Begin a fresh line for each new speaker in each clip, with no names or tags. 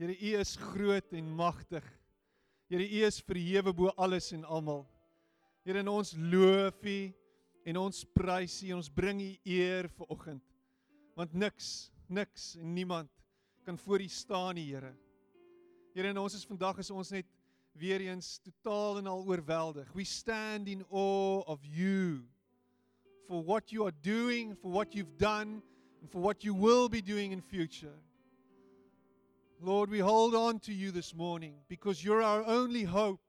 Here, U is groot en magtig. Here, U is verhewe bo alles en almal. Here, ons loof U en ons prys U en ons bring U eer vir oggend. Want niks, niks en niemand kan voor U staan, die Here. Here, en ons is vandag is ons net weer eens totaal en al oorweldig. We stand in awe of you for what you are doing, for what you've done, and for what you will be doing in future. Lord, we hold on to you this morning because you're our only hope.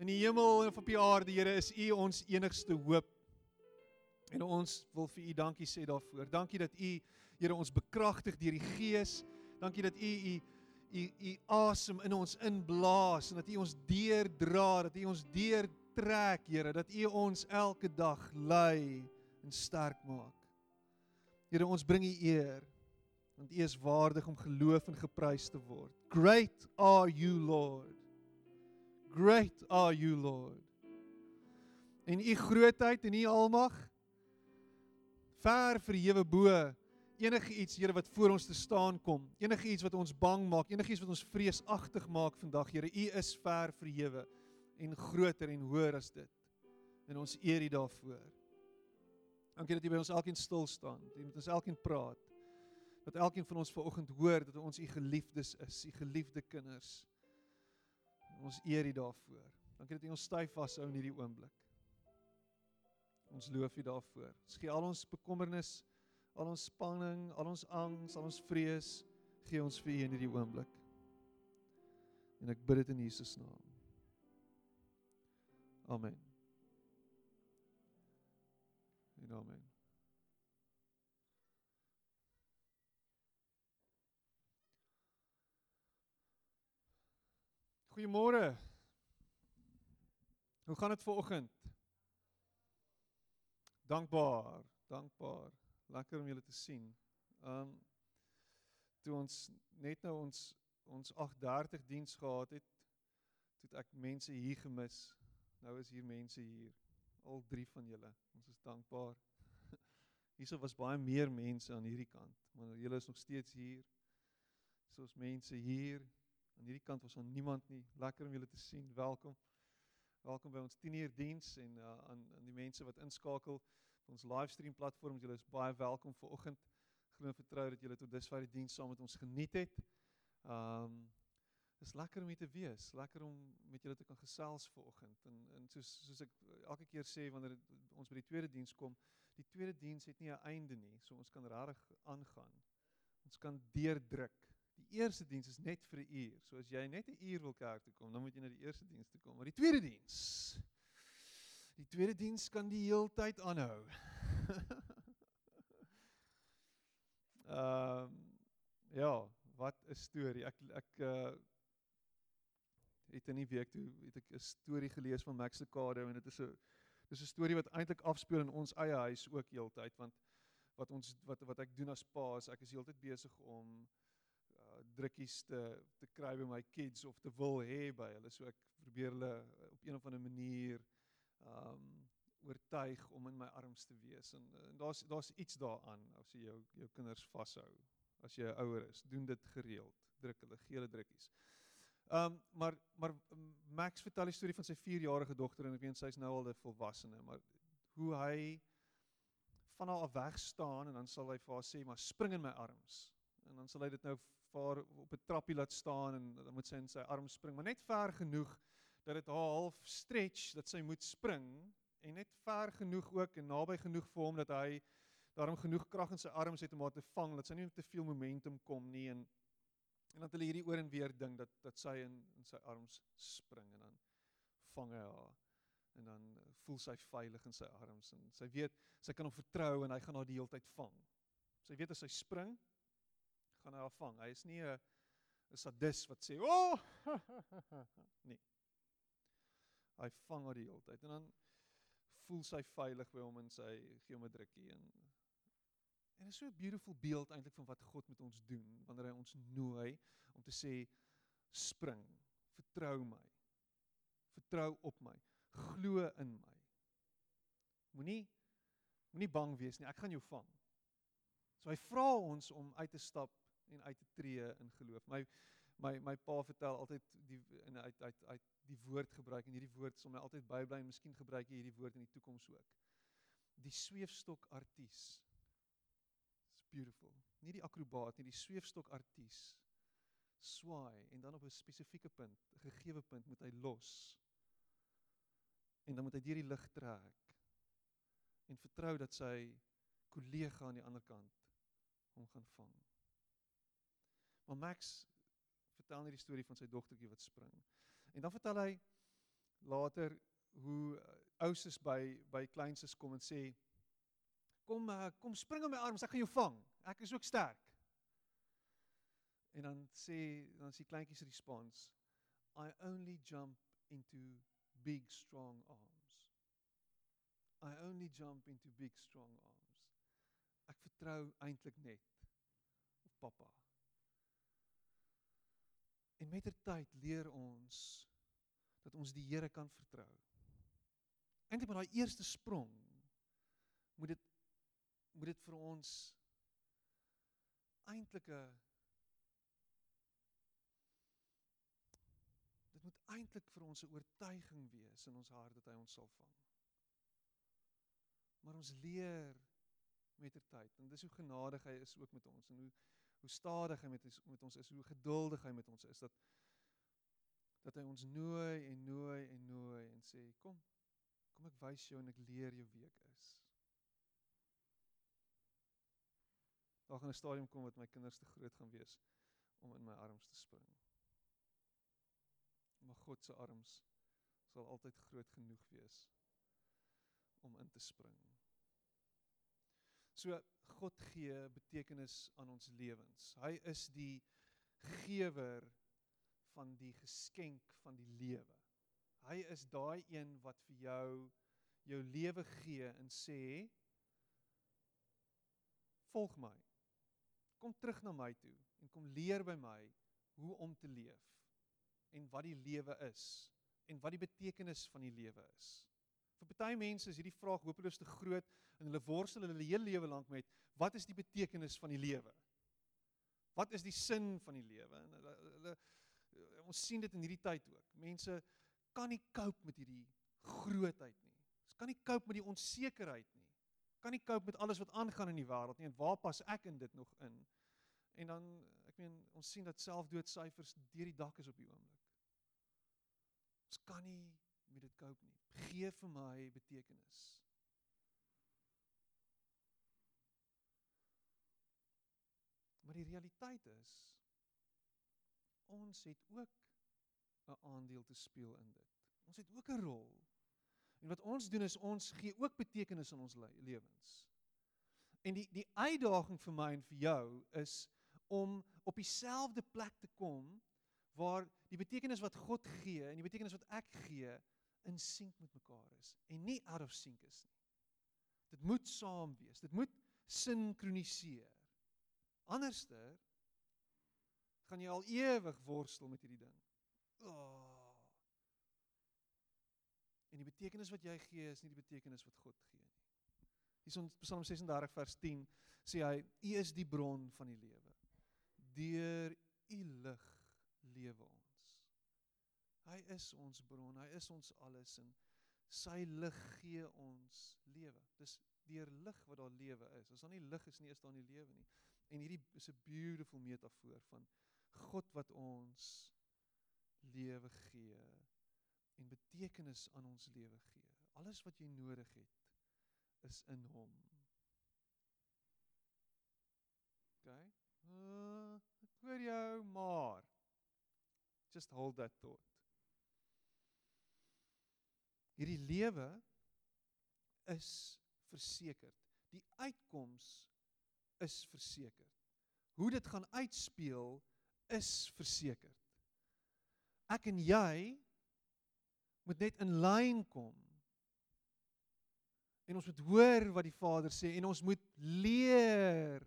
In die hemel en op die aarde, Here, is U ons enigste hoop. En ons wil vir U dankie sê daarvoor. Dankie dat U, Here, ons bekragtig deur die Gees. Dankie dat U U U U asem in ons inblaas en dat U ons deurdra, dat U ons deurtrek, Here, dat U ons elke dag lei en sterk maak. Here, ons bring U eer want U is waardig om geloof en geprys te word. Great are you, Lord. Great are you, Lord. En U grootheid en U almag ver verhewe bo enige iets Here wat voor ons te staan kom. Enige iets wat ons bang maak, enige iets wat ons vreesagtig maak vandag, Here. U is ver verhewe en groter en hoër as dit. En ons eer U daarvoor. Dankie dat U by ons elkeen stil staan. Dat U met ons elkeen praat dat elkeen van ons vanoggend hoor dat ons u geliefdes is, u geliefde kinders. Ons eer u daarvoor. Dankie dat u ons styf vashou in hierdie oomblik. Ons loof u daarvoor. Ons gee al ons bekommernis, al ons spanning, al ons angs, al ons vrees, gee ons vir u in hierdie oomblik. En ek bid dit in Jesus naam. Amen. En amen. Goeiemôre. Hoe gaan dit ver oggend? Dankbaar, dankbaar. Lekker om julle te sien. Um toe ons net nou ons ons 8:30 diens gehad het, het ek mense hier gemis. Nou is hier mense hier. Al drie van julle. Ons is dankbaar. Hierso was baie meer mense aan hierdie kant, maar julle is nog steeds hier. Soos mense hier, Aan hierdie kant was aan niemand nie. Lekker om julle te sien. Welkom. Welkom by ons 10 uur diens en uh, aan aan die mense wat inskakel op ons livestream platform. Julle is baie welkom vir oggend. Glo en vertrou dat julle tot dusver die diens saam met ons geniet het. Um is lekker om hier te wees. Lekker om met julle te kan gesels vir oggend. En en soos soos ek elke keer sê wanneer ons by die tweede diens kom, die tweede diens het nie 'n einde nie. So ons kan regtig aangaan. Ons kan deurdruk eerste diens is net vir 'n uur. So as jy net 'n uur wil kerk toe kom, dan moet jy na die eerste diens toe kom. Maar die tweede diens. Die tweede diens kan die heeltyd aanhou. Ehm um, ja, wat 'n storie. Ek ek uh het in die week toe het ek 'n storie gelees van Max Lucado en dit is 'n dis 'n storie wat eintlik afspeel in ons eie huis ook heeltyd want wat ons wat wat ek doen as pa is ek is heeltyd besig om uh, drukkies te te kry by my kids of te wil hê by hulle. So ek probeer hulle op een of ander manier um oortuig om in my arms te wees. En, en daar's daar's iets daaraan as jy jou jou kinders vashou as jy ouer is. Doen dit gereeld. Druk hulle gee hulle drukkies. Um maar maar Max vertel die storie van sy 4-jarige dogter en ek weet sy's nou al 'n volwassene maar hoe hy van haar af weg staan en dan sal hy vir haar sê maar spring in my arms en dan sal hy dit nou vir op 'n trappie laat staan en dan moet sy in sy arm spring, maar net ver genoeg dat dit half stretch dat sy moet spring en net ver genoeg ook en naby genoeg vir hom dat hy daarom genoeg krag in sy arms het om haar te vang dat sy nie te veel momentum kom nie en en dan hulle hierdie oor en weer ding dat dat sy in in sy arms spring en dan vang hy haar en dan voel sy veilig in sy arms en sy weet sy kan hom vertrou en hy gaan haar die hele tyd vang. Sy weet as sy spring gaan hy haar vang. Hy is nie 'n 'n sadis wat sê, "O!" Oh! nee. Hy vang haar die hele tyd en dan voel sy veilig by hom en sy gee hom 'n drukkie en en is so 'n beautiful beeld eintlik van wat God met ons doen wanneer hy ons nooi om te sê spring, vertrou my. Vertrou op my. Glo in my. Moenie moenie bang wees nie. Ek gaan jou vang. So hy vra ons om uit te stap en uit te tree in geloof. My my my pa vertel altyd die in uit uit uit die woord gebruik en hierdie woord sal my altyd bybly en miskien gebruik jy hierdie woord in die toekoms ook. Die sweefstok artis. It's beautiful. Nie die akrobaat nie, die sweefstok artis swaai en dan op 'n spesifieke punt, 'n gegeewe punt moet hy los. En dan moet hy deur die lug trek en vertrou dat sy kollega aan die ander kant hom gaan vang. Maar Max vertel net die storie van sy dogtertjie wat spring. En dan vertel hy later hoe uh, ouses by by kleinses kom en sê kom uh, kom spring in my arms, ek gaan jou vang. Ek is ook sterk. En dan sê dan is die kleintjie se respons I only jump into big strong arms. I only jump into big strong arms. Ek vertrou eintlik net op pappa. En met ter tyd leer ons dat ons die Here kan vertrou. Eintlik met daai eerste sprong moet dit moet dit vir ons eintlik 'n dit moet eintlik vir ons 'n oortuiging wees in ons hart dat hy ons sal vang. Maar ons leer met ter tyd en dis hoe genadig hy is ook met ons en hoe hoe stadig hy met ons met ons is, hoe geduldig hy met ons is dat dat hy ons nooi en nooi en nooi en sê kom kom ek wys jou en ek leer jou wie ek is. Daar gaan 'n stadium kom wat my kinders te groot gaan wees om in my arms te spring maar God se arms sal altyd groot genoeg wees om in te spring. So God gee betekenis aan ons lewens. Hy is die gewer van die geskenk van die lewe. Hy is daai een wat vir jou jou lewe gee en sê volg my. Kom terug na my toe en kom leer by my hoe om te leef en wat die lewe is en wat die betekenis van die lewe is. Vir baie mense is hierdie vraag hopeloos te groot en hulle worstel hulle hele lewe lank met wat is die betekenis van die lewe? Wat is die sin van die lewe? En hulle, hulle ons sien dit in hierdie tyd ook. Mense kan nie cope met hierdie grootheid nie. Ons kan nie cope met die onsekerheid nie. Kan nie cope met alles wat aangaan in die wêreld nie. En waar pas ek in dit nog in? En dan ek meen ons sien dat selfdoodsyfers deur die dak is op die oomblik. Ons kan nie met dit cope nie. Gee vir my betekenis. Maar die realiteit is ons het ook 'n aandeel te speel in dit. Ons het ook 'n rol. En wat ons doen is ons gee ook betekenis aan ons lewens. En die die uitdaging vir my en vir jou is om op dieselfde plek te kom waar die betekenis wat God gee en die betekenis wat ek gee in sink met mekaar is en nie out of sync is nie. Dit moet saam wees. Dit moet sinkroniseer. Anderster gaan jy al ewig worstel met hierdie ding. Oh. En die betekenis wat jy gee is nie die betekenis wat God gee nie. Hier in Psalm 36 vers 10 sê hy: U is die bron van die lewe. Deur u lig lewe ons. Hy is ons bron, hy is ons alles en sy lig gee ons lewe. Dis deur lig wat daar lewe is. As daar nie lig is nie, is daar nie lewe nie. En hierdie is 'n beautiful metafoor van God wat ons lewe gee en betekenis aan ons lewe gee. Alles wat jy nodig het is in hom. OK? Uh, ek hoor jou, maar Just hold that thought. Hierdie lewe is versekerd. Die uitkoms is versekerd. Hoe dit gaan uitspeel is versekerd. Ek en jy moet net in lyn kom. En ons moet hoor wat die Vader sê en ons moet leer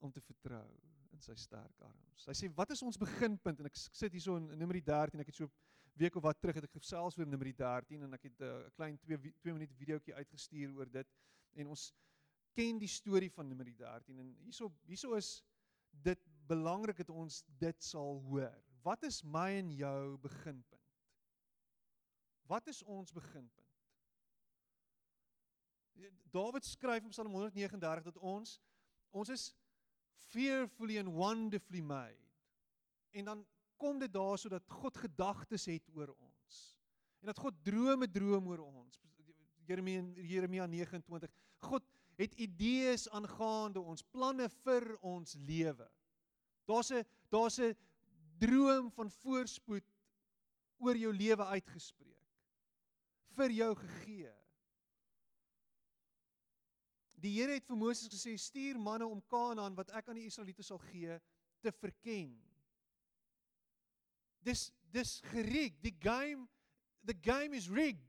om te vertrou in sy sterk arms. Hy sê wat is ons beginpunt en ek sit hierso in Numeri 13 ek het so week of wat terug het ek gesels oor Numeri 13 en ek het eh, 'n uh, klein 2 2 minute videoetjie uitgestuur oor dit en ons ken die storie van Numeri 13 en hierso hierso is dit belangrik dat ons dit sal hoor. Wat is my en jou beginpunt? Wat is ons beginpunt? Dawid skryf in Psalm 139 dat ons ons is fearfully and wonderfully made. En dan kom dit daar sodat God gedagtes het oor ons. En dat God drome droom oor ons. Jeremia Jeremia 29. God het idees aangaande ons, planne vir ons lewe. Daar's 'n daar's 'n droom van voorspoed oor jou lewe uitgespreek. vir jou gegee. Die Here het vir Moses gesê: "Stuur manne om Kanaan wat ek aan die Israeliete sal gee te verken." Dis dis gerig. Die game the game is rigged.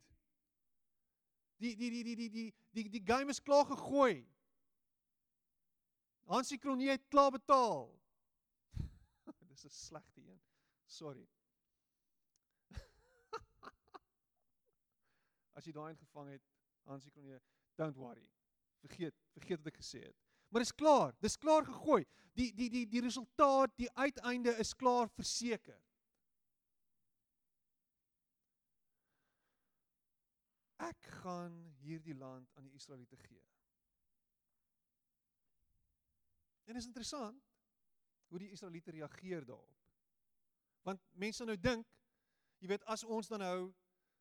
Die die die die die die die die game is klaar gegooi. Hansie Kronie het klaar betaal. Dis 'n slegte een. Sorry. As jy daai ingevang het, Hansie Kronie, don't worry. Vergeet, vergeet wat ek gesê het. Maar dis klaar, dis klaar gegooi. Die die die die resultaat, die uiteinde is klaar verseker. Ek gaan hierdie land aan die Israeliete gee. En is interessant hoe die Israeliete reageer daarop. Want mense nou dink, jy weet as ons dan nou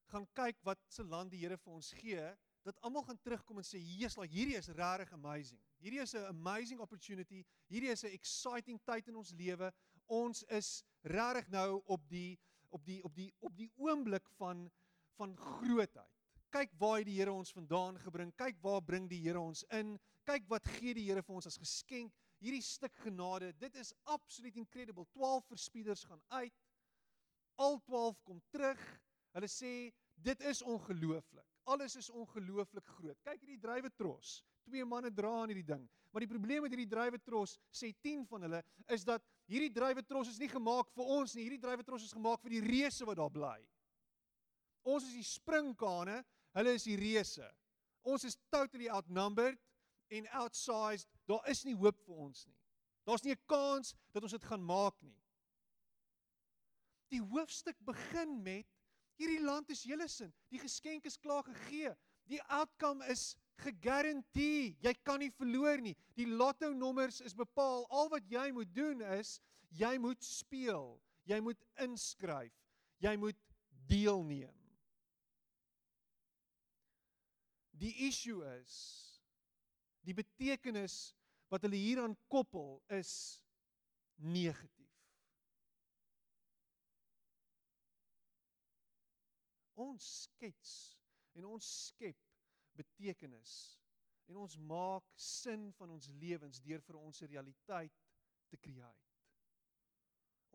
gaan kyk wat se land die Here vir ons gee, dat almal gaan terugkom en sê, "Jesus, like, hierdie is regtig amazing. Hierdie is 'n amazing opportunity. Hierdie is 'n exciting tyd in ons lewe. Ons is regtig nou op die op die op die op die oomblik van van grootheid kyk waar die Here ons vandaan gebring. Kyk waar bring die Here ons in. Kyk wat gee die Here vir ons as geskenk. Hierdie stuk genade, dit is absoluut incredible. 12 verspieders gaan uit. Al 12 kom terug. Hulle sê dit is ongelooflik. Alles is ongelooflik groot. Kyk hierdie drywe tros. Twee manne dra aan hierdie ding. Maar die probleem met hierdie drywe tros, sê 10 van hulle, is dat hierdie drywe tros is nie gemaak vir ons nie. Hierdie drywe tros is gemaak vir die reëse wat daar bly. Ons is die springkane Hulle is die reëse. Ons is totally outnumbered en outsized. Daar is nie hoop vir ons nie. Daar's nie 'n kans dat ons dit gaan maak nie. Die hoofstuk begin met hierdie land is julle sin. Die geskenk is klaar gegee. Die outcome is gegarandeer. Jy kan nie verloor nie. Die lotto nommers is bepaal. Al wat jy moet doen is jy moet speel. Jy moet inskryf. Jy moet deelneem. Die issue is die betekenis wat hulle hieraan koppel is negatief. Ons skets en ons skep betekenis en ons maak sin van ons lewens deur vir ons realiteit te create.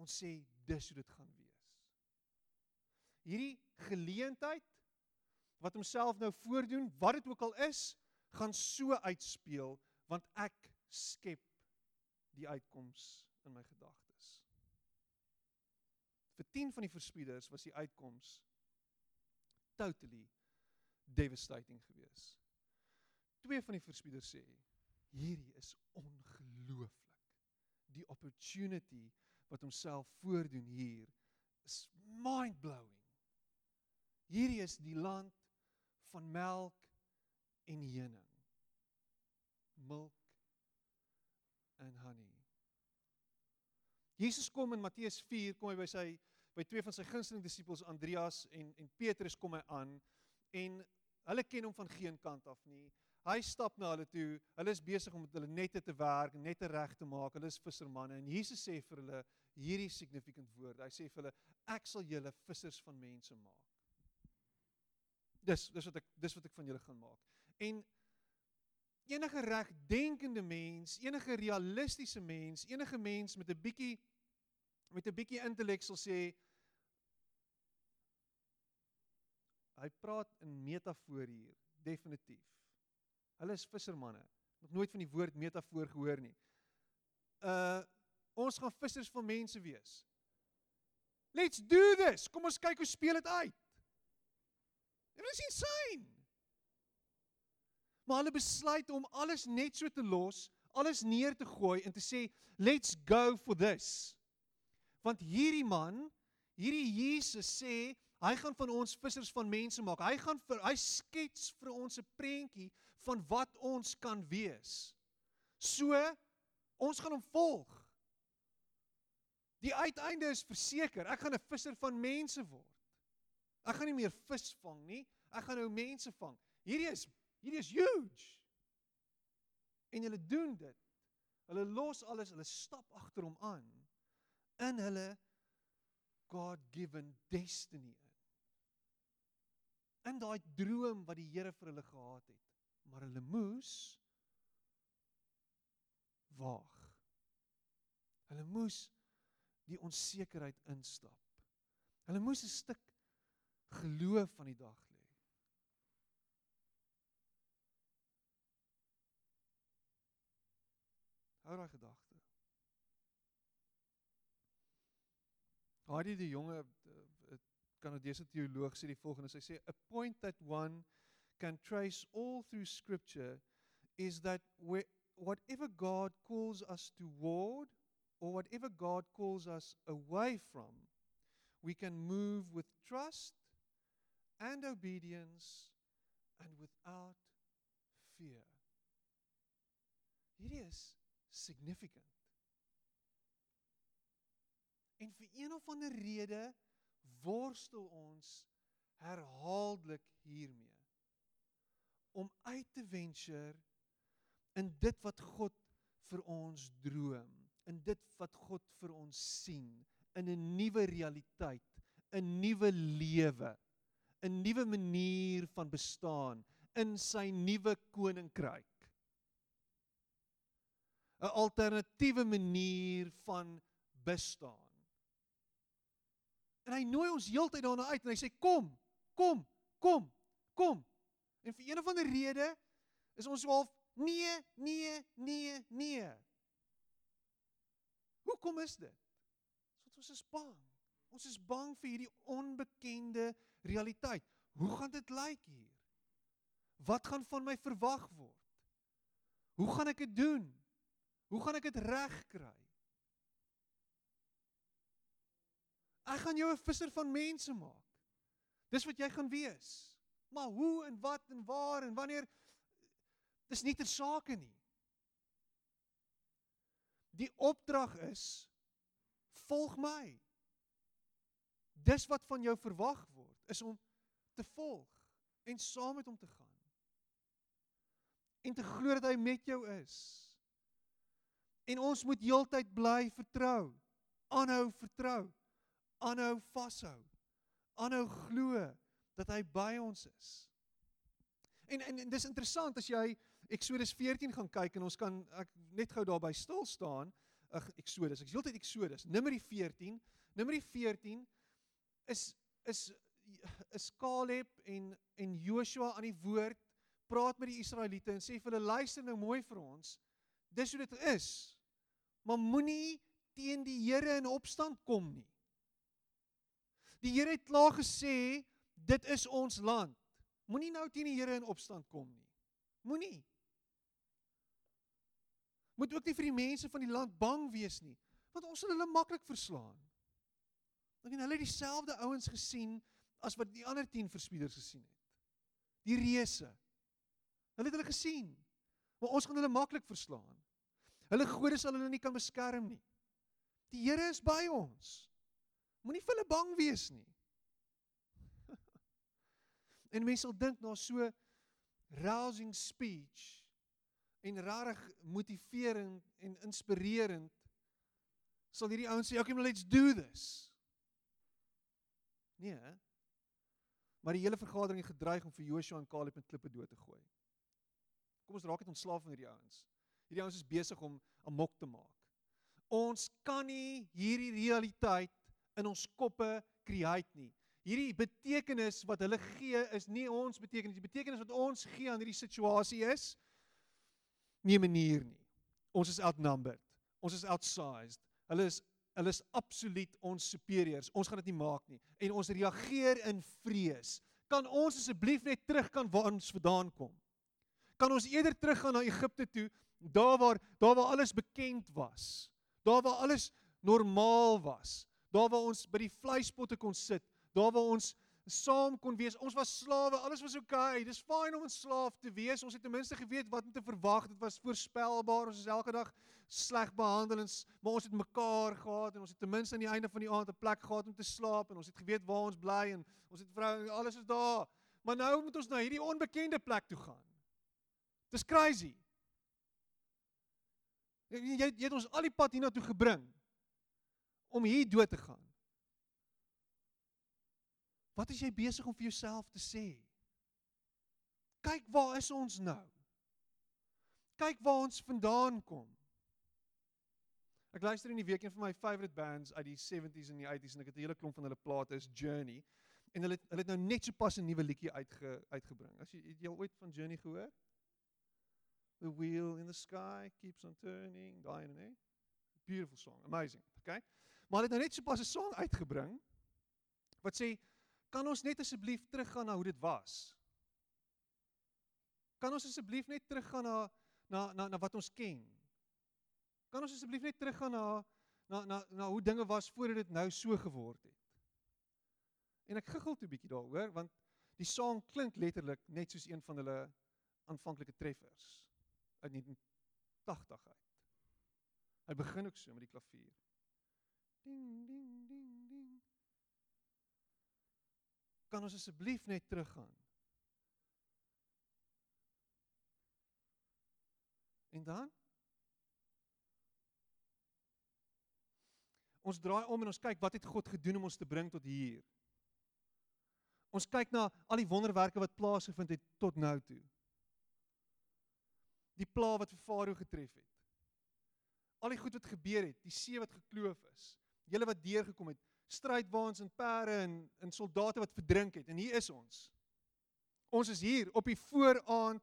Ons sê dis hoe dit gaan wees. Hierdie geleentheid wat homself nou voordoen, wat dit ook al is, gaan so uitspeel want ek skep die uitkoms in my gedagtes. Vir 10 van die verspieders was die uitkoms totally devastating geweest. Twee van die verspieders sê hierdie is ongelooflik. Die opportunity wat homself voordoen hier is mind-blowing. Hierdie is die land van melk en honing. Milk and honey. Jesus kom in Matteus 4 kom hy by sy by twee van sy gunsteling disippels Andreas en en Petrus kom hy aan en hulle ken hom van geen kant af nie. Hy stap na hulle toe. Hulle is besig om met hulle nette te werk, nette reg te maak. Hulle is vissermanne en Jesus sê vir hulle hierdie significant woorde. Hy sê vir hulle ek sal julle vissers van mense maak. Dis dis wat ek dis wat ek van julle gaan maak. En enige regdenkende mens, enige realistiese mens, enige mens met 'n bietjie met 'n bietjie intellek sal sê hy praat in metafoor hier, definitief. Hulle is vissermanne. Nog nooit van die woord metafoor gehoor nie. Uh ons gaan vissers van mense wees. Let's do this. Kom ons kyk hoe speel dit uit. Dit is insane. Maar hulle besluit om alles net so te los alles neer te gooi en te sê let's go for this. Want hierdie man, hierdie Jesus sê hy gaan van ons vissers van mense maak. Hy gaan vir hy skets vir ons 'n prentjie van wat ons kan wees. So ons gaan hom volg. Die uiteinde is verseker. Ek gaan 'n visser van mense word. Ek gaan nie meer vis vang nie. Ek gaan nou mense vang. Hierdie is hierdie is huge. En hulle doen dit. Hulle los alles, hulle stap agter hom aan in hulle God-given destiny in. In daai droom wat die Here vir hulle gehad het. Maar hulle moes waag. Hulle moes die onsekerheid instap. Hulle moes 'n stuk geloof van die dag lê. Hou daai gedagte. Hardy die jonge eh, Kanadese teoloog sê die volgende, hy sê a point that one can trace all through scripture is that whatever God calls us toward or whatever God calls us away from, we can move with trust and obedience and without fear. Hierdie is significant. En vir een of ander rede worstel ons herhaaldelik hiermee om uit te venture in dit wat God vir ons droom, in dit wat God vir ons sien, in 'n nuwe realiteit, 'n nuwe lewe. 'n nuwe manier van bestaan in sy nuwe koninkryk. 'n alternatiewe manier van bestaan. En hy nooi ons heeltyd daarna uit en hy sê kom, kom, kom, kom. En vir een of ander rede is ons half nee, nee, nee, nee. Hoekom is dit? Want ons is bang. Ons is bang vir hierdie onbekende realiteit. Hoe gaan dit lyk hier? Wat gaan van my verwag word? Hoe gaan ek dit doen? Hoe gaan ek dit regkry? Ek gaan jou 'n visser van mense maak. Dis wat jy gaan wees. Maar hoe en wat en waar en wanneer dis nie ter sake nie. Die opdrag is volg my. Dis wat van jou verwag is om te volg en saam met hom te gaan. En te glo dat hy met jou is. En ons moet heeltyd bly vertrou. Aanhou vertrou. Aanhou vashou. Aanhou glo dat hy by ons is. En en, en dis interessant as jy Eksodus 14 gaan kyk en ons kan ek net gou daarby stil staan. Ag Eksodus, ek is heeltyd Eksodus. Numeri 14. Numeri 14 is is is Caleb en en Joshua aan die woord praat met die Israeliete en sê vir hulle luister nou mooi vir ons. Dis hoe dit is. Maar moenie teen die Here in opstand kom nie. Die Here het klaar gesê dit is ons land. Moenie nou teen die Here in opstand kom nie. Moenie. Moet ook nie vir die mense van die land bang wees nie, want ons sal hulle maklik verslaan. Dan hulle het dieselfde ouens gesien as wat die ander 10 verspieders gesien het. Die reuse. Hulle het hulle gesien. Maar ons gaan hulle maklik verslaan. Hulle gode sal hulle nie kan beskerm nie. Die Here is by ons. Moenie vir hulle bang wees nie. en mense sal dink na so rousing speech en rarig motiverend en inspirerend sal hierdie ouens sê, "Okay, let's do this." Nee. He? Maar die hele vergadering het gedreig om vir Joshua en Caleb met klippe dood te gooi. Kom ons raak dit ontslaaf van hierdie ouens. Hierdie ouens is besig om amok te maak. Ons kan nie hierdie realiteit in ons koppe create nie. Hierdie betekenis wat hulle gee is nie ons betekenis. Die betekenis wat ons gee aan hierdie situasie is nie 'n manier nie. Ons is outnumbered. Ons is outsized. Hulle is hulle is absoluut ons superieurs. Ons gaan dit nie maak nie en ons reageer in vrees. Kan ons asseblief net terug kan waar ons vandaan kom? Kan ons eerder teruggaan na Egipte toe, Daar waar daar waar alles bekend was. Daar waar alles normaal was. Daar waar ons by die vleispotte kon sit. Daar waar ons saam kon wees. Ons was slawe, alles was oukei. Okay. Dis fyn om 'n slaaf te wees. Ons het ten minste geweet wat om te verwag. Dit was voorspelbaar. Ons is elke dag sleg behandel en maar ons het mekaar gehad en ons het ten minste aan die einde van die aand 'n plek gehad om te slaap en ons het geweet waar ons bly en ons het vrou en alles is daar. Maar nou moet ons na hierdie onbekende plek toe gaan. Dis crazy. Jy jy, het ons al die pad hiernatoe gebring om hier dood te gaan. Wat is jy besig om vir jouself te sê? Kyk waar is ons nou? Kyk waar ons vandaan kom. Ek luister in die week een van my favorite bands uit die 70s en die 80s en ek het 'n hele klomp van hulle plate is Journey en hulle hulle het nou net so pas 'n nuwe liedjie uitge uitgebring. As jy het jy al ooit van Journey gehoor? The wheel in the sky keeps on turning, daai en nee. Beautiful song, amazing, okay? Maar hulle het nou net so pas 'n song uitgebring wat sê Kan ons net asseblief teruggaan na hoe dit was? Kan ons asseblief net teruggaan na na na na wat ons ken? Kan ons asseblief net teruggaan na na na na hoe dinge was voordat dit nou so geword het? En ek giggel toe bietjie daaroor want die sang klink letterlik net soos een van hulle aanvanklike treffers uit 1980 uit. Hy begin ook so met die klavier. Ding ding kan ons asseblief net teruggaan? En dan Ons draai om en ons kyk wat het God gedoen om ons te bring tot hier. Ons kyk na al die wonderwerke wat plaasgevind het tot nou toe. Die pla wat vir Farao getref het. Al die goed wat gebeur het, die see wat gekloof is, julle wat deurgekom het, strydwaans en perde en en soldate wat verdrink het en hier is ons. Ons is hier op die vooraand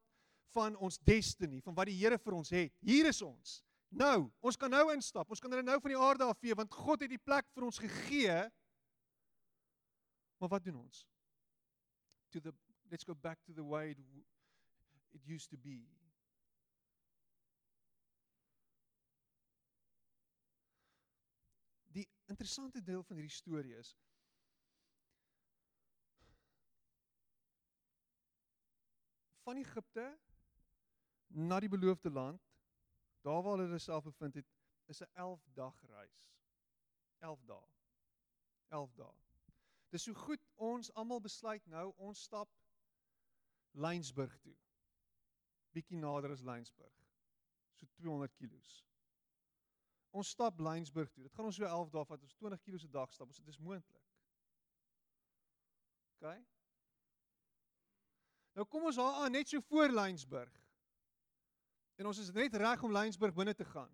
van ons destiny, van wat die Here vir ons het. Hier is ons. Nou, ons kan nou instap. Ons kan hulle nou van die aarde af vee want God het die plek vir ons gegee. Maar wat doen ons? To the let's go back to the way it, it used to be. Interessante deel van hierdie storie is van Egipte na die beloofde land, daar waar hulle self bevind het, is 'n 11 dag reis. 11 dae. 11 dae. Dis so goed ons almal besluit nou ons stap Lynsburg toe. Bietjie nader as Lynsburg. So 200 km. Ons stap Lynsburg toe. Dit gaan ons so 11 dae vat. Ons 20 km se dag stap. Ons dit is moontlik. OK. Nou kom ons daar aan net so voor Lynsburg. En ons is net reg om Lynsburg binne te gaan.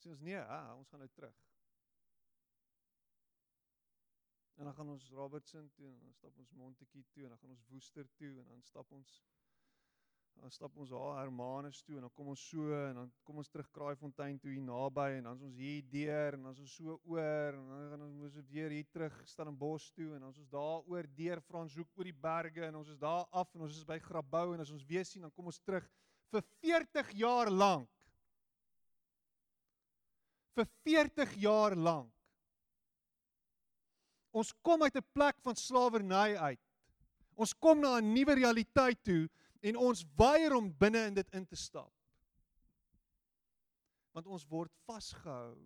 Sê ons nee, ha, ons gaan nou terug. En dan gaan ons Robertson toe en dan stap ons Montetjie toe en dan gaan ons Woester toe en dan stap ons dan stap ons daar Hermanus toe en dan kom ons so en dan kom ons terug Kraaifontein toe hier naby en dan is ons hier deur en dan is ons so oor en dan gaan ons moes weer hier terug Stellenbosch toe en dan is ons daar oor deur Franshoek oor die berge en ons is daar af en ons is by Grabouw en as ons weer sien dan kom ons terug vir 40 jaar lank. Vir 40 jaar lank. Ons kom uit 'n plek van slawerny uit. Ons kom na 'n nuwe realiteit toe en ons weier om binne in dit in te stap. Want ons word vasgehou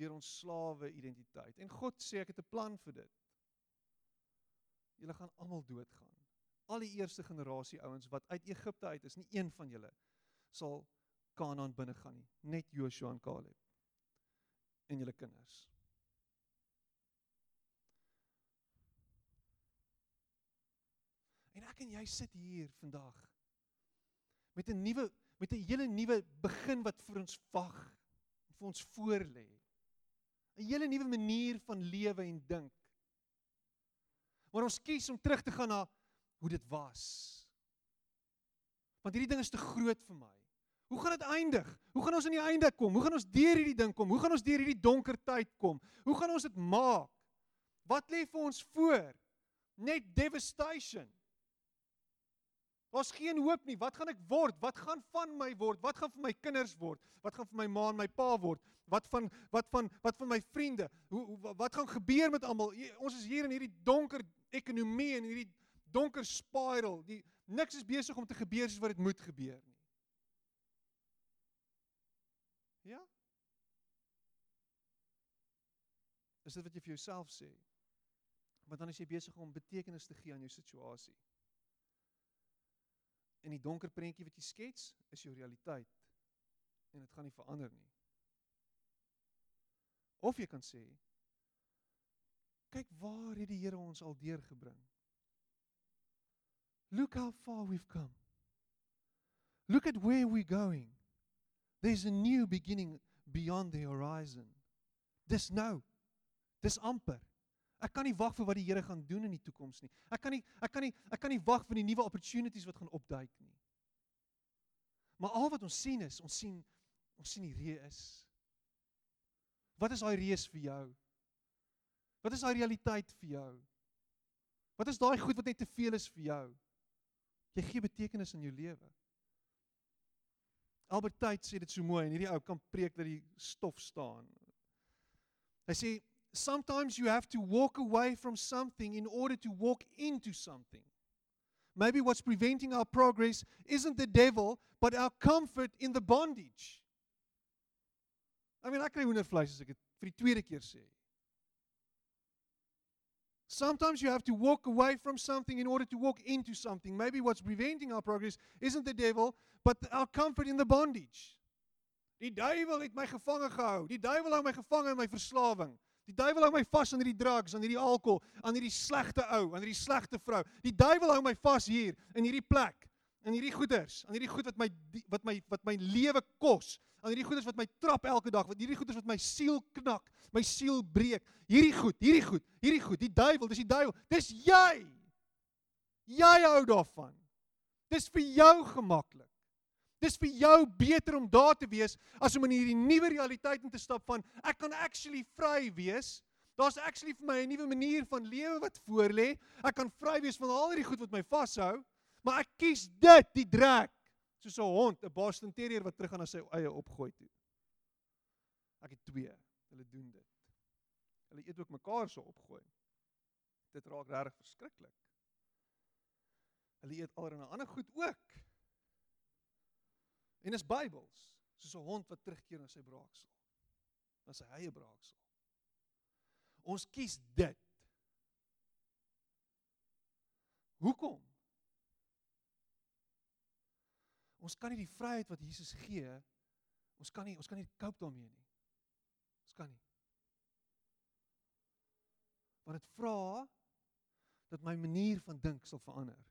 deur ons slawe identiteit. En God sê ek het 'n plan vir dit. Julle gaan almal doodgaan. Al die eerste generasie ouens wat uit Egipte uit is, nie een van julle sal Kanaan binne gaan nie, net Joshua en Caleb en julle kinders. Ek en jy sit hier vandag met 'n nuwe met 'n hele nuwe begin wat vir ons wag en vir ons voorlê. 'n Hele nuwe manier van lewe en dink. Maar ons kies om terug te gaan na hoe dit was. Want hierdie ding is te groot vir my. Hoe gaan dit eindig? Hoe gaan ons aan die einde kom? Hoe gaan ons deur hierdie ding kom? Hoe gaan ons deur hierdie donker tyd kom? Hoe gaan ons dit maak? Wat lê vir ons voor? Net devastation. Daar's geen hoop nie. Wat gaan ek word? Wat gaan van my word? Wat gaan van my kinders word? Wat gaan van my ma en my pa word? Wat van wat van wat van my vriende? Hoe, hoe wat gaan gebeur met almal? Ons is hier in hierdie donker ekonomie en hierdie donker spiral. Die niks is besig om te gebeur soos wat dit moet gebeur nie. Ja? Is dit wat jy vir jouself sê? Want dan is jy besig om betekenis te gee aan jou situasie. En die donker prentjie wat jy skets, is jou realiteit. En dit gaan nie verander nie. Of jy kan sê, kyk waar het die Here ons al deurgebring. Look how far we've come. Look at where we're going. There's a new beginning beyond the horizon. Dis nou. Dis amper. Ek kan nie wag vir wat die Here gaan doen in die toekoms nie. Ek kan nie ek kan nie ek kan nie wag vir die nuwe opportunities wat gaan opduik nie. Maar al wat ons sien is, ons sien ons sien die reus. Wat is daai reus vir jou? Wat is daai realiteit vir jou? Wat is daai goed wat net te veel is vir jou? Jy gee betekenis aan jou lewe. Albert Tait sê dit so mooi en hierdie ou kan preek dat die stof staan. Hy sê sometimes you have to walk away from something in order to walk into something. Maybe what's preventing our progress isn't the devil, but our comfort in the bondage. I mean, ek kry hoendervleis as dit vir die tweede keer sê. Sometimes you have to walk away from something in order to walk into something. Maybe what's preventing our progress isn't the devil, but our comfort in the bondage. Die duiwel het my gevange gehou. Die duiwel hou my gevange in my verslawing. Die duiwel hou my vas aan hierdie drugs, aan hierdie alkohol, aan hierdie slegte ou, aan hierdie slegte vrou. Die duiwel hou my vas hier in hierdie plek, in hierdie goeders, aan hierdie goed wat my wat my wat my lewe kos, aan hierdie goeders wat my trap elke dag, wat hierdie goeders wat my siel knak, my siel breek. Hierdie goed, hierdie goed, hierdie goed. Die duiwel, dis die duiwel. Dis jy. Jy hou daarvan. Dis vir jou gemaklik. Dis vir jou beter om daar te wees as om in hierdie nuwe realiteit in te stap van ek kan actually vry wees. Daar's actually vir my 'n nuwe manier van lewe wat voorlê. Ek kan vry wees van al hierdie goed wat my vashou, maar ek kies dit, die drek, soos 'n hond, 'n Boston Terrier wat terug gaan na sy eie opgooi toe. Ek het twee. Hulle doen dit. Hulle eet ook mekaar se opgooi. Dit raak regtig verskriklik. Hulle eet 'n ander goed ook. En is Bybels, soos 'n hond wat terugkeer na sy braaksel. Na sy eie braaksel. Ons kies dit. Hoekom? Ons kan nie die vryheid wat Jesus gee, ons kan nie ons kan nie cope daarmee nie. Ons kan nie. Want dit vra dat my manier van dink sal verander.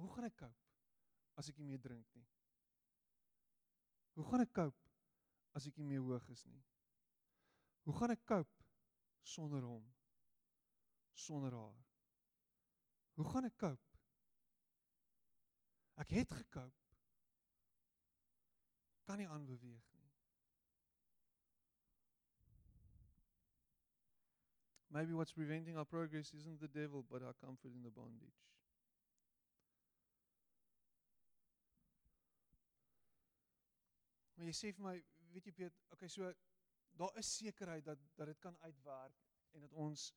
Hoe gaan ek cope as ek nie meer drink nie? Hoe gaan ek cope as ek nie meer hoog is nie? Hoe gaan ek cope sonder hom? Sonder haar? Hoe gaan ek cope? Ek het gekoop. Kan nie aanbeweeg nie. Maybe what's preventing our progress isn't the devil but our comfort in the bondage. Maar jy sê vir my, weet jy Piet, okay, so daar is sekerheid dat dat dit kan uitwerk en dat ons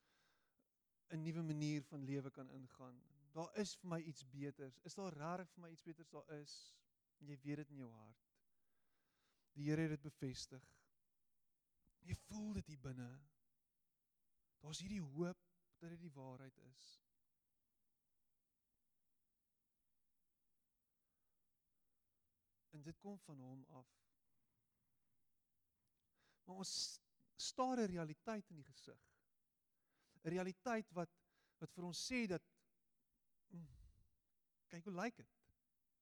'n nuwe manier van lewe kan ingaan. Daar is vir my iets beters. Is daar regtig vir my iets beters daar is? Jy weet dit in jou hart. Die Here het dit bevestig. Jy voel dit hier binne. Daar's hierdie hoop dat dit die waarheid is. En dit kom van hom af. Maar ons staar 'n realiteit in die gesig. 'n Realiteit wat wat vir ons sê dat mm, kyk hoe lyk dit?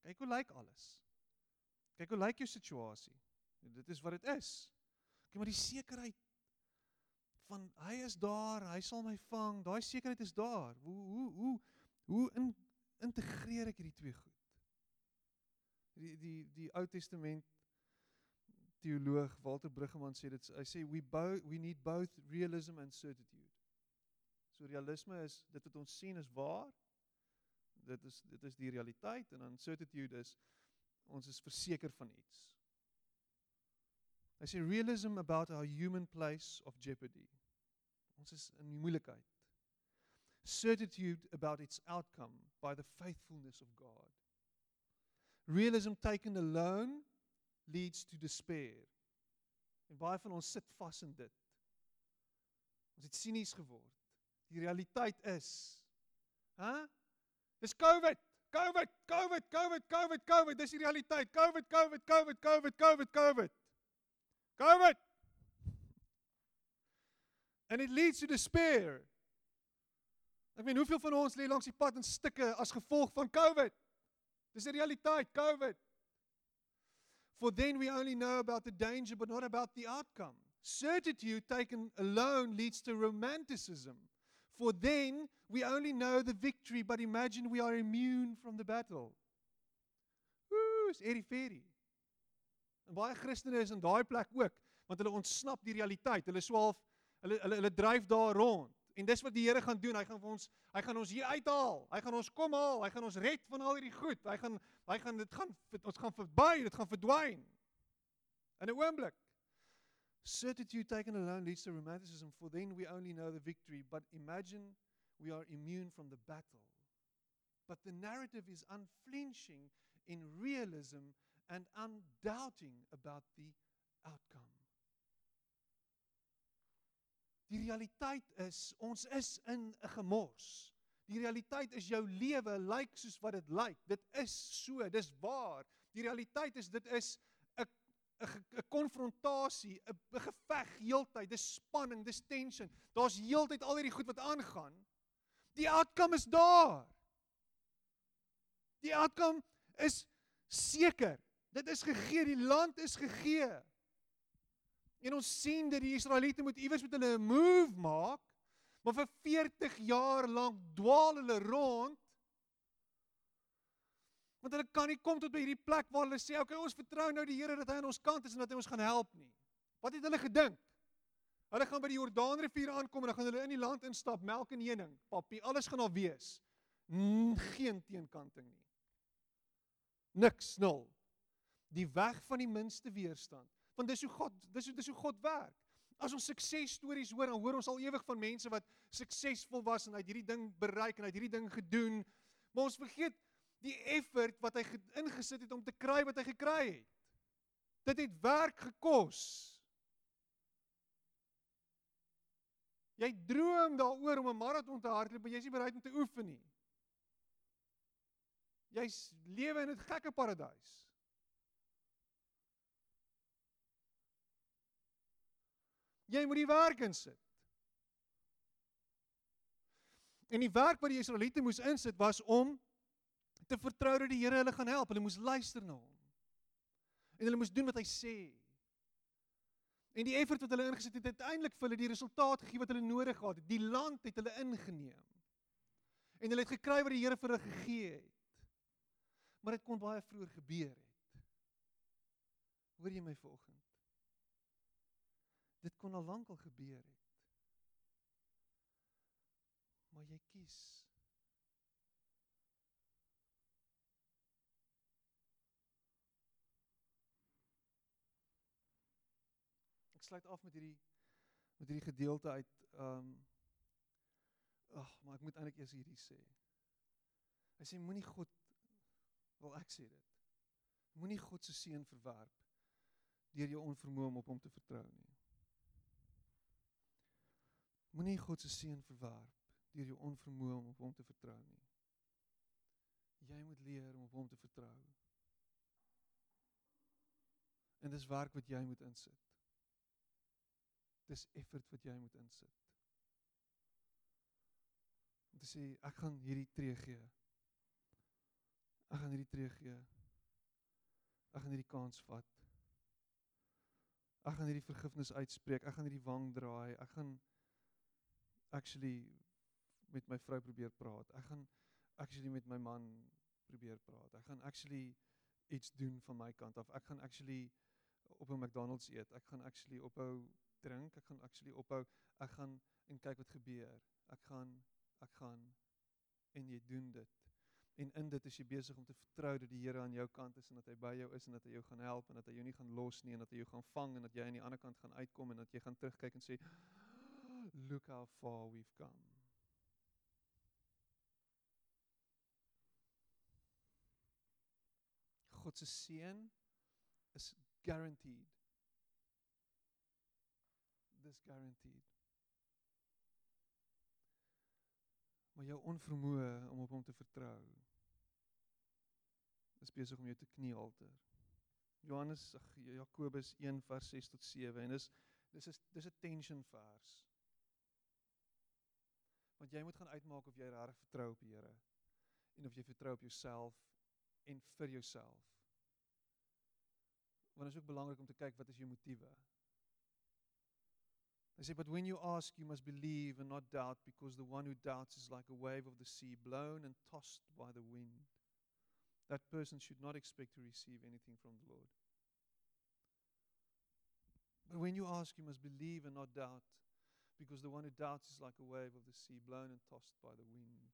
Kyk hoe lyk alles? Kyk hoe lyk jou situasie? En dit is wat dit is. Kyk maar die sekerheid van hy is daar, hy sal my vang. Daai sekerheid is daar. Hoe hoe hoe hoe in, integreer ek hierdie twee goed? Die die die Ou Testament teoloog Walter Bruggeman sê dit hy sê we both we need both realism and certitude. So realisme is dit wat ons sien is waar. Dit is dit is die realiteit en dan certitude is ons is verseker van iets. Hy sê realism about our human place of jeopardy. Ons is in moeilikheid. Certitude about its outcome by the faithfulness of God. Realism taken alone leads to despair. En baie van ons sit vas in dit. Ons het sinies geword. Die realiteit is, hè? Huh? Dis COVID. COVID, COVID, COVID, COVID, COVID. Dis die realiteit. COVID, COVID, COVID, COVID, COVID, COVID. COVID. And it leads to despair. Ek meen, hoeveel van ons lê langs die pad in stukke as gevolg van COVID? Dis 'n realiteit, COVID. For then we only know about the danger but not about the outcome. Certitude taken alone leads to romanticism. For then we only know the victory but imagine we are immune from the battle. Ooh, is Eddie Ferry. En baie Christene is in daai plek ook, want hulle ontsnap die realiteit. Hulle swaalf hulle hulle hulle dryf daar rond. En dis wat die Here gaan doen. Hy gaan vir ons hy gaan ons hier uithaal. Hy gaan ons kom haal. Hy gaan ons red van al hierdie goed. Hy gaan hy gaan dit gaan ons gaan verby, dit gaan verdwyn. In 'n oomblik. Certitude taken alone leads to romanticism for then we only know the victory but imagine we are immune from the battle. But the narrative is unflinching in realism and undoubting about the outcome. Die realiteit is ons is in 'n gemors. Die realiteit is jou lewe lyk soos wat dit lyk. Dit is so, dis waar. Die realiteit is dit is 'n 'n 'n konfrontasie, 'n 'n geveg heeltyd, dis spanning, dis tension. Daar's heeltyd al hierdie goed wat aangaan. Die outcome is daar. Die outcome is seker. Dit is gegee, die land is gegee. En ons sien dat die Israeliete moet iewers met hulle 'n move maak, maar vir 40 jaar lank dwaal hulle rond. Want hulle kan nie kom tot by hierdie plek waar hulle sê, "Oké, okay, ons vertrou nou die Here dat hy aan ons kant is en dat hy ons gaan help nie." Wat het hulle gedink? Hulle gaan by die Jordaanrivier aankom en dan gaan hulle in die land instap, melk en honing, papie, alles gaan daar wees. Geen teenkanting nie. Niks, nul. Die weg van die minste weerstand want dis hoe God dis hoe dis hoe God werk. As ons suksesstories hoor, dan hoor ons al ewig van mense wat suksesvol was en uit hierdie ding bereik en uit hierdie ding gedoen. Maar ons vergeet die effort wat hy ingesit het om te kry wat hy gekry het. Dit het werk gekos. Jy droom daaroor om 'n maraton te hardloop, maar jy's nie bereid om te oefen nie. Jy's lewe in 'n gekke paradys. Jy moet die werk insit. En die werk wat die Israeliete moes insit was om te vertrou dat die Here hulle gaan help. Hulle moes luister na hom. En hulle moes doen wat hy sê. En die effort wat hulle ingesit het, het uiteindelik vir hulle die resultaat gegee wat hulle nodig gehad het. Die land het hulle ingeneem. En hulle het gekry wat die Here vir hulle gegee het. Maar dit kon baie vroeër gebeur het. Hoor jy my volgens? Dit kon al lank al gebeur het. Maar jy kies. Ek sluit af met hierdie met hierdie gedeelte uit ehm um, Ag, maar ek moet eintlik eers hierdie sê. Hy sê moenie God wil ek sê dit. Moenie God se seën verwerp deur jou onvermoë om op hom te vertrou nie. Moenie God se seën verwerp deur jou onvermoë om op hom te vertrou nie. Jy moet leer om op hom te vertrou. En dis werk wat jy moet insit. Dis effort wat jy moet insit. Om te sê ek gaan hierdie tree gee. Ek gaan hierdie tree gee. Ek gaan hierdie kans vat. Ek gaan hierdie vergifnis uitspreek. Ek gaan hierdie wang draai. Ek gaan actually met my vrou probeer praat. Ek gaan actually met my man probeer praat. Ek gaan actually iets doen van my kant af. Ek gaan actually op 'n McDonald's eet. Ek gaan actually ophou drink. Ek gaan actually ophou. Ek gaan en kyk wat gebeur. Ek gaan ek gaan en jy doen dit. En in dit is jy besig om te vertrou dat die Here aan jou kant is en dat hy by jou is en dat hy jou gaan help en dat hy jou nie gaan los nie en dat hy jou gaan vang en dat jy aan die ander kant gaan uitkom en dat jy gaan terugkyk en sê look how far we've come. God se seën is guaranteed. Dis guaranteed. Maar jou onvermoë om op hom te vertrou is besig om jou te knielhalter. Johannes ag Jakobus 1 vers 6 tot 7 en dis dis is dis 'n tension vers. Want jy moet gaan uitmaak of jy regtig vertrou op die Here en of jy vertrou op jouself en vir jouself. Want dit is ook belangrik om te kyk wat is jou motiewe. Hy sê but when you ask you must believe and not doubt because the one who doubts is like a wave of the sea blown and tossed by the wind. That person should not expect to receive anything from the Lord. But when you ask you must believe and not doubt because the one who doubts is like a wave of the sea blown and tossed by the wind.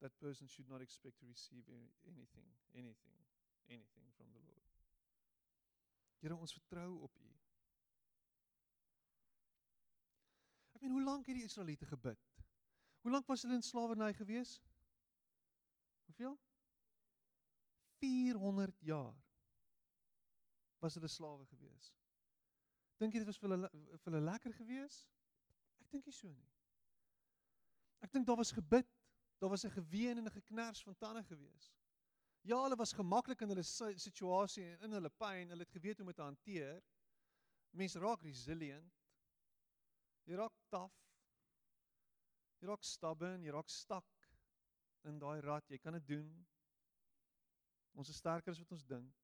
That person should not expect to receive anything, anything, anything from the Lord. Here ons vertrou op U. Ek meen hoe lank het die Israeliete gebid? Hoe lank was hulle in slawerny gewees? Hoeveel? 400 jaar was hulle slawe gewees. Dink jy dit was vir hulle vir hulle lekker gewees? Ek dink nie so nie. Ek dink daar was gebid, daar was 'n geween en 'n geknars van tande gewees. Ja, hulle was gemaklik in hulle situasie en in hulle pyn, hulle het geweet hoe om dit te hanteer. Mense raak resilient. Jy raak taaf. Jy raak stubborn, jy raak stak in daai rat. Jy kan dit doen. Ons is sterker as wat ons dink.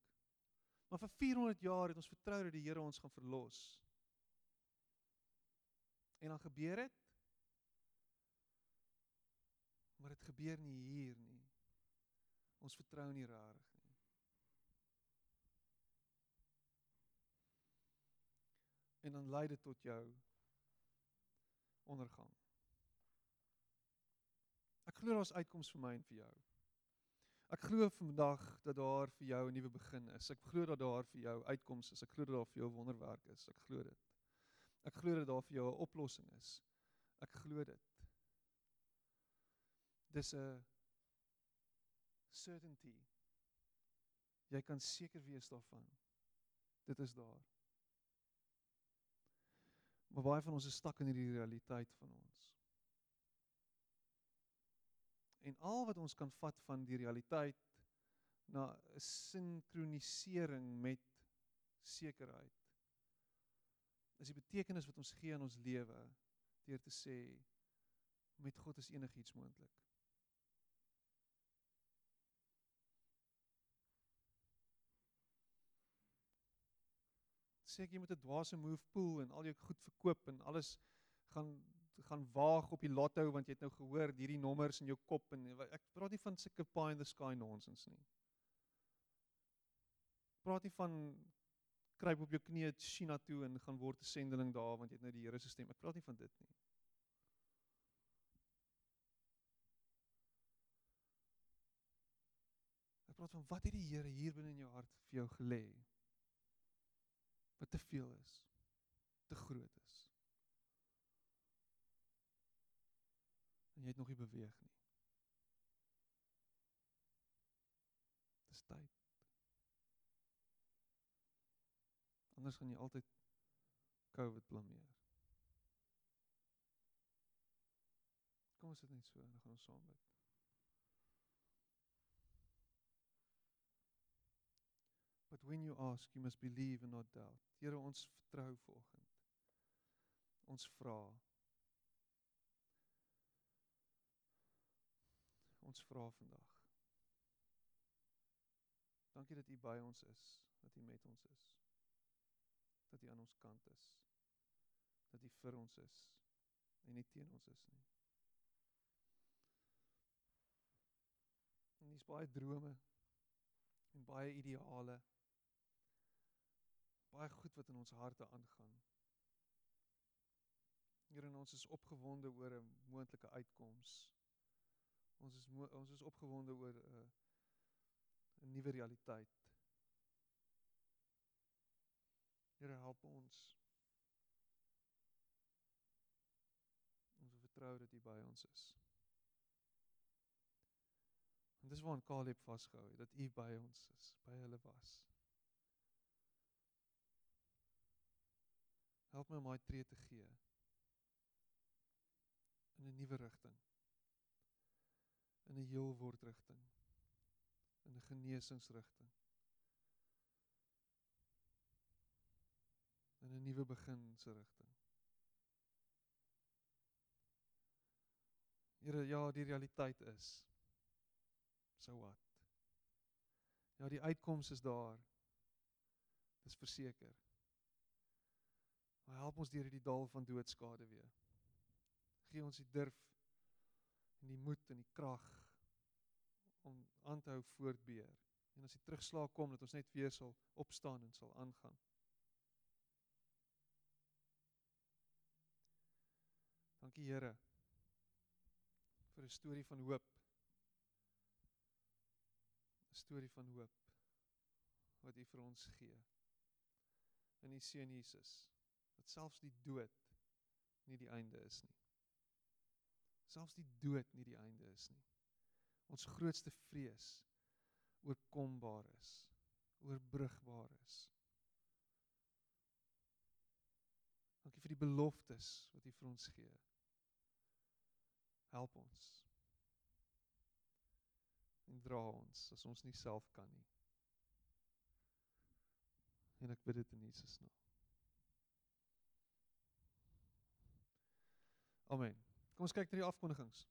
Maar vir 400 jaar het ons vertrou dat die Here ons gaan verlos. En dan gebeur dit. Maar dit gebeur nie hier nie. Ons vertrou nie rarig nie. En dan lei dit tot jou ondergang. Ek glo daar's uitkoms vir my en vir jou. Ek glo vandag dat daar vir jou 'n nuwe begin is. Ek glo dat daar vir jou uitkoms is. Ek glo dat daar vir jou wonderwerk is. Ek glo dit. Ek glo dat daar vir jou 'n oplossing is. Ek glo dit. Dis 'n certainty. Jy kan seker wees daarvan. Dit is daar. Maar baie van ons is stak in hierdie realiteit van ons. En al wat ons kan vat van die realiteit na 'n sinkronisering met sekerheid. Is die betekenis wat ons gee aan ons lewe deur te sê met God is enigiets moontlik. Sê ek jy moet 'n dwaase move pool en al jou goed verkoop en alles gaan gaan waag op die lotto want jy het nou gehoor hierdie nommers in jou kop en ek praat nie van sulke pie in the sky nonsens nie. Praat nie van kruip op jou knieë China toe en gaan word 'n sendeling daar want jy het nou die Here se stem. Ek praat nie van dit nie. Ek praat van wat het die Here hier binne in jou hart vir jou gelê? Wat te veel is. Te groot is. en jy het nog nie beweeg nie. Dis tyd. Anders gaan jy altyd COVID blameer. Kom ons sit net so en dan gaan ons saam bid. But when you ask, you must believe and not doubt. Here ons vertrou vanoggend. Ons vra ons vra vandag. Dankie dat U by ons is, dat U met ons is. Dat U aan ons kant is. Dat U vir ons is en nie teen ons is nie. En dis baie drome en baie ideale. baie goed wat in ons harte aangaan. Here, ons is opgewonde oor 'n moontlike uitkoms. Ons is ons is opgewonde oor 'n uh, 'n nuwe realiteit. Here, help ons. Ons vertrou dat U by ons is. En dis waar Caleb vasgehou het dat U by ons is, by hulle was. Help my om my tree te gee in 'n nuwe rigting. In 'n heel word rigting. In 'n genesingsrigting. In 'n nuwe begin se rigting. Here, ja, die realiteit is so wat. Ja, die uitkoms is daar. Dis verseker. Maar help ons deur hierdie dal van doodskade weer. Gee ons die durf en die moed en die krag om aan te hou voortbeer. En as die terugslag kom dat ons net weer sal opstaan en sal aangaan. Dankie Here vir 'n storie van hoop. 'n Storie van hoop wat U vir ons gee. In U seun Jesus dat selfs die dood nie die einde is nie. Selfs die dood nie die einde is nie. Ons grootste vrees oorkombaar is, oorbrugbaar is. Dankie vir die beloftes wat U vir ons gee. Help ons. En dra ons as ons nie self kan nie. En ek bid dit in Jesus naam. Amen. Kom ons kyk na die afkondigings.